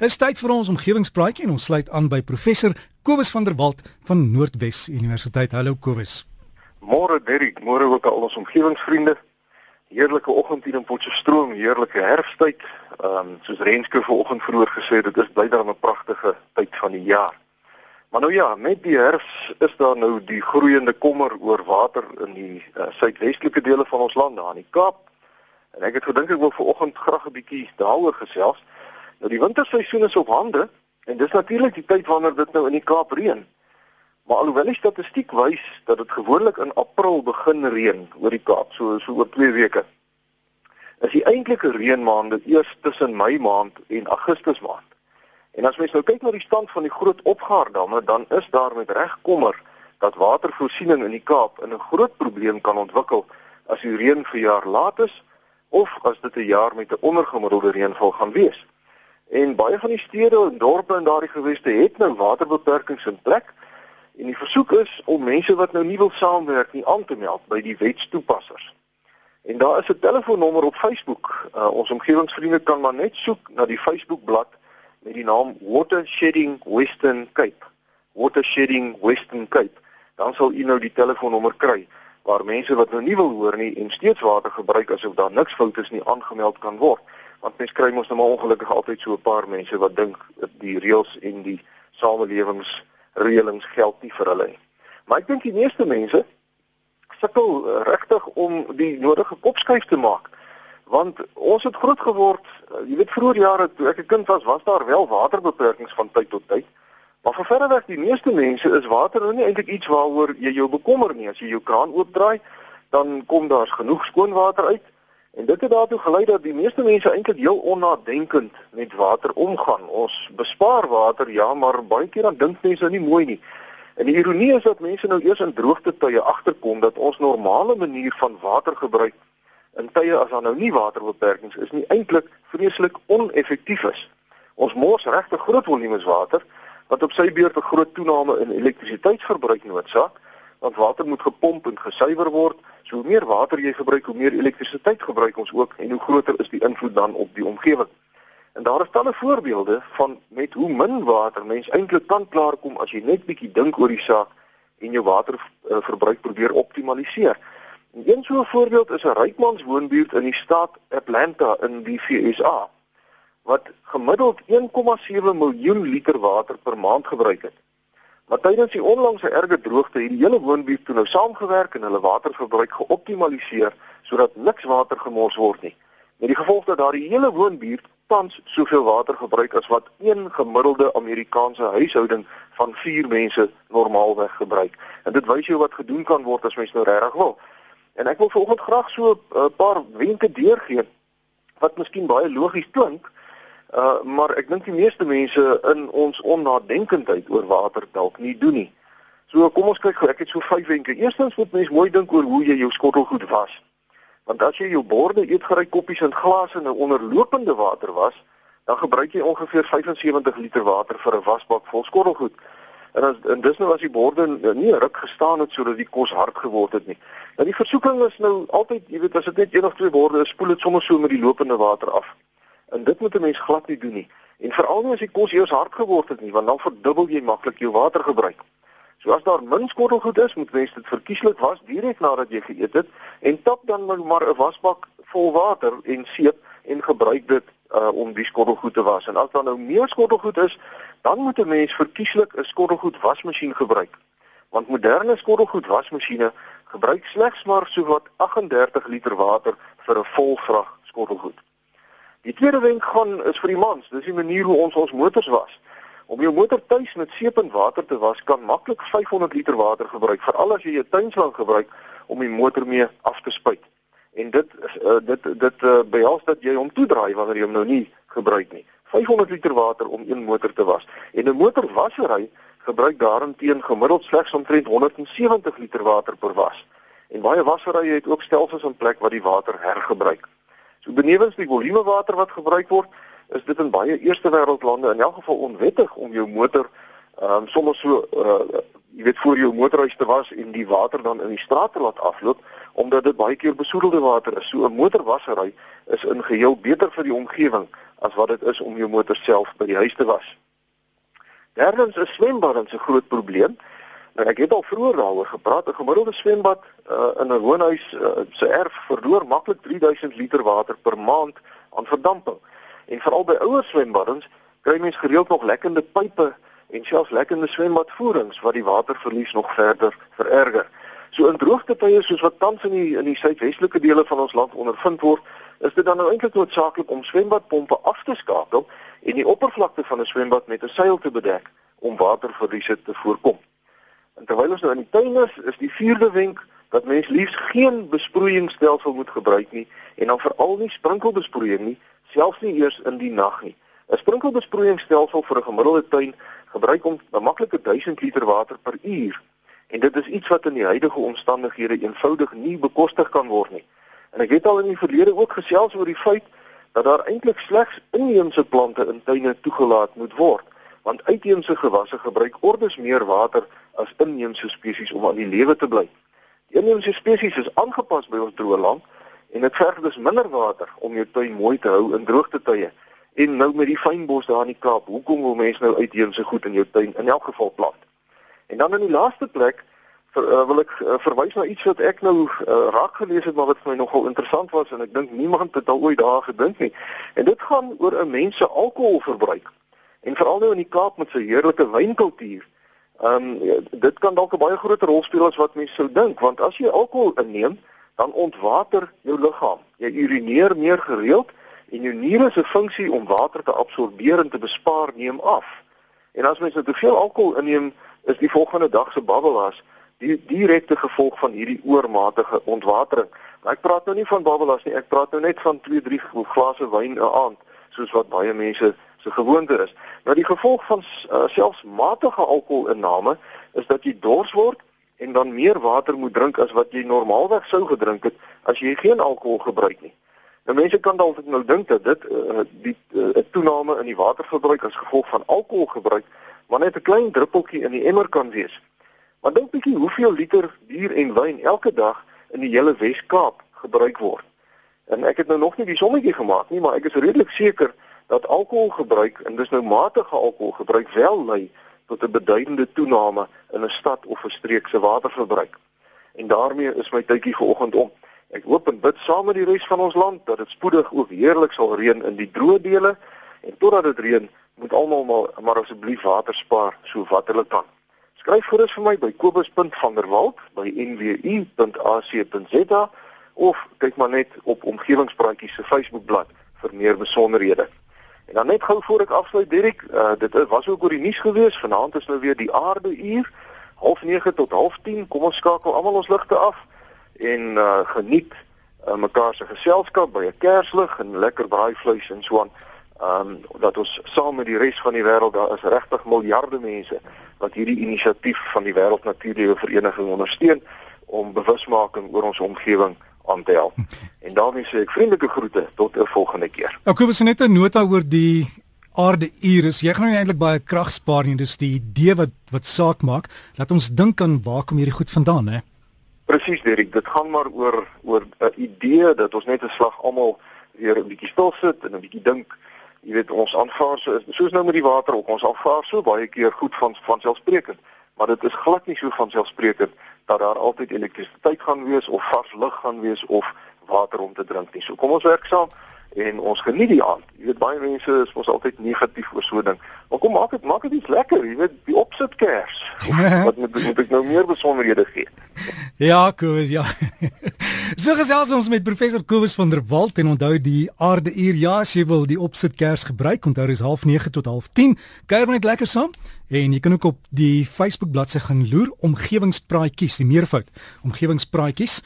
Dis tyd vir ons omgewingspraatjie en ons sluit aan by professor Kobus van der Walt van Noordwes Universiteit. Hallo Kobus. Môre Derrick, môre ook al ons omgewingsvriende. Heerlike oggend hier in Potchefstroom, heerlike herfsttyd. Ehm um, soos Renske vanoggend vroeër gesê het, dit is blyder 'n pragtige tyd van die jaar. Maar nou ja, met die herfs is daar nou die groeiende kommer oor water in die uh, suidwestelike dele van ons land, daar in die Kaap. En ek het gedink ek wil vanoggend graag 'n bietjie daaroor gesels. Nou die winterseisoen is op hande en dis natuurlik die tyd wanneer dit nou in die Kaap reën. Maar alhoewel die statistiek wys dat dit gewoonlik in April begin reën oor die Kaap, so so oor 2 weke. Is die eintlike reënmaande eers tussen Mei maand en Augustus maand. En as mens nou kyk na die stand van die groot opgaardamme, dan is daar met reg kommer dat watervoorsiening in die Kaap in 'n groot probleem kan ontwikkel as die reën vir jaar laat is of as dit 'n jaar met 'n ondergemiddelde reënval gaan wees. En baie van die stede en dorpe in daardie geweste het nou waterbeperkings in plek. En die versoek is om mense wat nou nie wil saamwerk nie aan te meld by die wetstoepassers. En daar is 'n telefoonnommer op Facebook. Uh, ons omgewingsvriende kan maar net soek na die Facebookblad met die naam Water Shedding Western Cape. Water Shedding Western Cape. Dan sal u nou die telefoonnommer kry waar mense wat nou nie wil hoor nie en steeds water gebruik asof daar niks fout is nie aangemeld kan word want mens kry mos nou maar ongelukkig altyd so 'n paar mense wat dink dat die reëls en die samelewingsreëlings geld nie vir hulle nie. Maar ek dink die meeste mense sukkel uh, regtig om die nodige kopskuif te maak. Want ons het groot geword, uh, jy weet vroeër jare toe ek 'n kind was, was daar wel waterbeperkings van tyd tot tyd. Maar vir verreweg die meeste mense is water nou nie eintlik iets waaroor jy jou bekommer nie. As jy jou kraan oopdraai, dan kom daar genoeg skoon water uit. En dit het daartoe gelei dat die meeste mense eintlik heel onnadenkend met water omgaan. Ons bespaar water, ja, maar baie keer dan dink mense nie mooi nie. En die ironie is dat mense nou eers in droogte tye agterkom dat ons normale manier van water gebruik in tye as daar nou nie waterbeperkings is nie eintlik vreeslik oneffektief is. Ons mors regtig groot volumes water wat op sy beurt 'n groot toename in elektrisiteitsverbruik noodsaak want water moet gepomp en gesuiwer word. So hoe meer water jy gebruik, hoe meer elektrisiteit gebruik ons ook en hoe groter is die invloed dan op die omgewing. En daar is talle voorbeelde van met hoe min water mens eintlik kan klaarkom as jy net bietjie dink oor die saak en jou waterverbruik uh, probeer optimaliseer. En een so 'n voorbeeld is 'n rykmans woonbuurt in die staat Atlanta in die VSA wat gemiddeld 1,7 miljoen liter water per maand gebruik het. Maar tydens die onlangse erge droogte het die hele woonbuurt toe nou saamgewerk en hulle waterverbruik geoptimaliseer sodat niks water gemors word nie. Met die gevolg dat daardie hele woonbuurt tans soveel water gebruik as wat een gemiddelde Amerikaanse huishouding van 4 mense normaalweg gebruik. En dit wys jou wat gedoen kan word as mens nou regtig wil. En ek wil vanoggend graag so 'n uh, paar wenke deurgee wat miskien baie logies klink, Uh maar ek dink die meeste mense in ons onnadenkendheid oor water dalk nie doen nie. So kom ons kyk ek het so vyf wenke. Eerstens moet mens mooi dink oor hoe jy jou skottelgoed was. Want as jy jou borde, eetgerei koppies en glase nou onder lopende water was, dan gebruik jy ongeveer 75 liter water vir 'n wasbak vol skottelgoed. En as en dis nou as die borde nie ruk gestaan het sodat die kos hard geword het nie. Nou die versoeking is nou altyd, jy weet, as dit net een of twee borde is, spoel dit sommer so met die lopende water af. En dit moet 'n mens glad nie doen nie. En veral nie as die kos eers hard geword het nie, want dan verdubbel jy maklik jou watergebruik. So as daar min skottelgoed is, moet mens dit verkieslik was direk nadat jy geëet het en tap dan maar 'n wasbak vol water en seep en gebruik dit uh, om die skottelgoed te was. En as daar nou meer skottelgoed is, dan moet 'n mens verkieslik 'n skottelgoed wasmasjien gebruik. Want moderne skottelgoed wasmasjiene gebruik slegs maar sowat 38 liter water vir 'n vol vrag skottelgoed. Die tweede wenk gaan is vir die mans. Dis die manier hoe ons ons motors was. Om jou motor tuis met seep en water te was, kan maklik 500 liter water gebruik, veral as jy 'n tuinslang gebruik om die motor mee af te spuit. En dit uh, dit dit uh, behels dat jy hom toedraai wanneer jy hom nou nie gebruik nie. 500 liter water om een motor te was. En 'n motorwassery gebruik daarenteen gemiddeld slegs omtrent 170 liter water per was. En baie wasserye het ook stelsels in plek wat die water hergebruik. So benewens die volume water wat gebruik word, is dit in baie eerste wêreld lande in elk geval onwettig om jou motor ehm um, sommer so uh jy weet voor jou motorhuis te was en die water dan in die straat te laat afloop omdat dit baie keer besoedelde water is. So 'n motorwassery is in geheel beter vir die omgewing as wat dit is om jou motor self by die huis te was. Derdens is swembaddens 'n groot probleem. Nou ek het al vroeër daaroor gepraat. 'n Gemiddelde swembad uh, in 'n woonhuis uh, se erf verloor maklik 3000 liter water per maand aan verdamping. En veral by ouer swembaddens kry mens gereeld nog lekkende pipe en selfs lekkende swembadvoerings wat die waterverlies nog verder vererger. So in droogtetye soos wat tans in die in die suidwestelike dele van ons land ondervind word, is dit dan nou eintlik noodsaaklik om swembadpompe af te skakel en die oppervlakte van 'n swembad met 'n seil te bedek om waterverliese te voorkom. En terwyl ons nou in die tuin is, is die vierde wenk dat mens liefs geen besproeiingsstelsel moet gebruik nie en dan veral nie sprinkelbesproeiing nie, selfs nie eers in die nag nie. 'n Sprinkelbesproeiingsstelsel vir 'n gemiddelde tuin gebruik om 'n maklike 1000 liter water per uur. En dit is iets wat in die huidige omstandighede eenvoudig nie bekostig kan word nie. En ek het al in die verlede ook gesels oor die feit dat daar eintlik slegs inheemse plante in tuine toegelaat moet word, want uitheemse gewasse gebruik ordes meer water as inheemse spesies om aan die lewe te bly. Die inheemse spesies is aangepas by ons droë land en dit verg dus minder water om jou tuin mooi te hou in droogtetye. En nou met die fynbos daar in die Kaap, hoekom wil mense nou uitheemse goed in jou tuin in elk geval plant? En dan in die laaste plek vir, uh, wil ek uh, verwys na iets wat ek nou uh, raak gelees het maar wat vir my nogal interessant was en ek dink niemand het al ooit daar gedink nie. En dit gaan oor 'n mens se alkoholverbruik. En veral nou in die Kaap met sy heerlike wynkultuur. Ehm um, dit kan dalk 'n baie groter rol speel as wat mense sou dink want as jy alkohol inneem, dan ontwater jou liggaam. Jy urineer meer gereeld en jou niere se funksie om water te absorbeer en te bespaar neem af. En as mens nou te veel alkohol inneem, is die volgende dag se babbelas die direkte gevolg van hierdie oormatige ontwatering. Maar ek praat nou nie van babbelas nie, ek praat nou net van 2, 3 glase wyn 'n aand, soos wat baie mense se gewoonte is. Nou die gevolg van uh, selfs matige alkoholinname is dat jy dors word en dan meer water moet drink as wat jy normaalweg sou gedrink het as jy geen alkohol gebruik nie. Nou mense kan dalk nou dink dat dit uh, die uh, toename in die waterverbruik as gevolg van alkoholgebruik maar net 'n klein druppeltjie in die emmer kan wees. Maar dink bietjie hoeveel liter bier en wyn elke dag in die hele Wes-Kaap gebruik word. En ek het nou nog nie die sommetjie gemaak nie, maar ek is redelik seker dat alkoholgebruik en dis nou matige alkoholgebruik wel lei tot 'n beduidende toename in 'n stad of 'n streek se waterverbruik. En daarmee is my tydjie vanoggend om. Ek hoop en bid saam met die res van ons land dat dit spoedig ook heerlik sal reën in die droë dele en totdat dit reën, moet almal maar, maar asseblief water spaar so wat hulle kan. Skryf gerus vir my by kobus.vanderwalt@nwu.ac.za of kyk maar net op omgewingspraatjies se Facebookblad vir meer besonderhede. En dan net gou voor ek afsluit Dirk, uh, dit was ook oor die nuus gewees. Vanaand is nou weer die aarde uur, 09:30 tot 10:30. Kom ons skakel almal ons ligte af en uh, geniet uh, mekaar se geselskap by 'n kerslig en lekker braaivleis en so aan. Ehm um, dat ons saam met die res van die wêreld daar is regtig miljarde mense wat hierdie inisiatief van die Wêreld Natuurlewe Vereniging ondersteun om bewusmaking oor ons omgewing aan te help. En daarmee sê ek vriendelike groete tot 'n volgende keer. Ek wou net 'n nota oor nie aarde Iris. Jy gaan nou eintlik baie krag spaar nie. Dis die idee wat wat saak maak. Laat ons dink aan waar kom hierdie goed vandaan, hè? Presies, Derek. Dit gaan maar oor oor 'n idee dat ons net 'n slag almal weer 'n bietjie stil sit en 'n bietjie dink jy weet ons aanvaar so soos nou met die water ook ons aanvaar so baie keer goed van van selfsprekend maar dit is glad nie so van selfsprekend dat daar altyd elektrisiteit gaan wees of vars lug gaan wees of water om te drink nie. So kom ons werk saam en ons geniet die aand. Jy weet baie mense is mos altyd negatief oor so ding. Maar kom maak dit maak dit iets lekker jy weet die opsit kers wat moet, moet ek nou meer besonderhede gee? Ja kos ja So gesels ons met professor Kobus van der Walt en onthou die aarde uur. Ja as jy wil die opsit kers gebruik onthou is 09:30 tot 10:30 kuier net lekker saam. En jy kan ook op die Facebook bladsy gaan loer omgewingspraatjies die meervoud omgewingspraatjies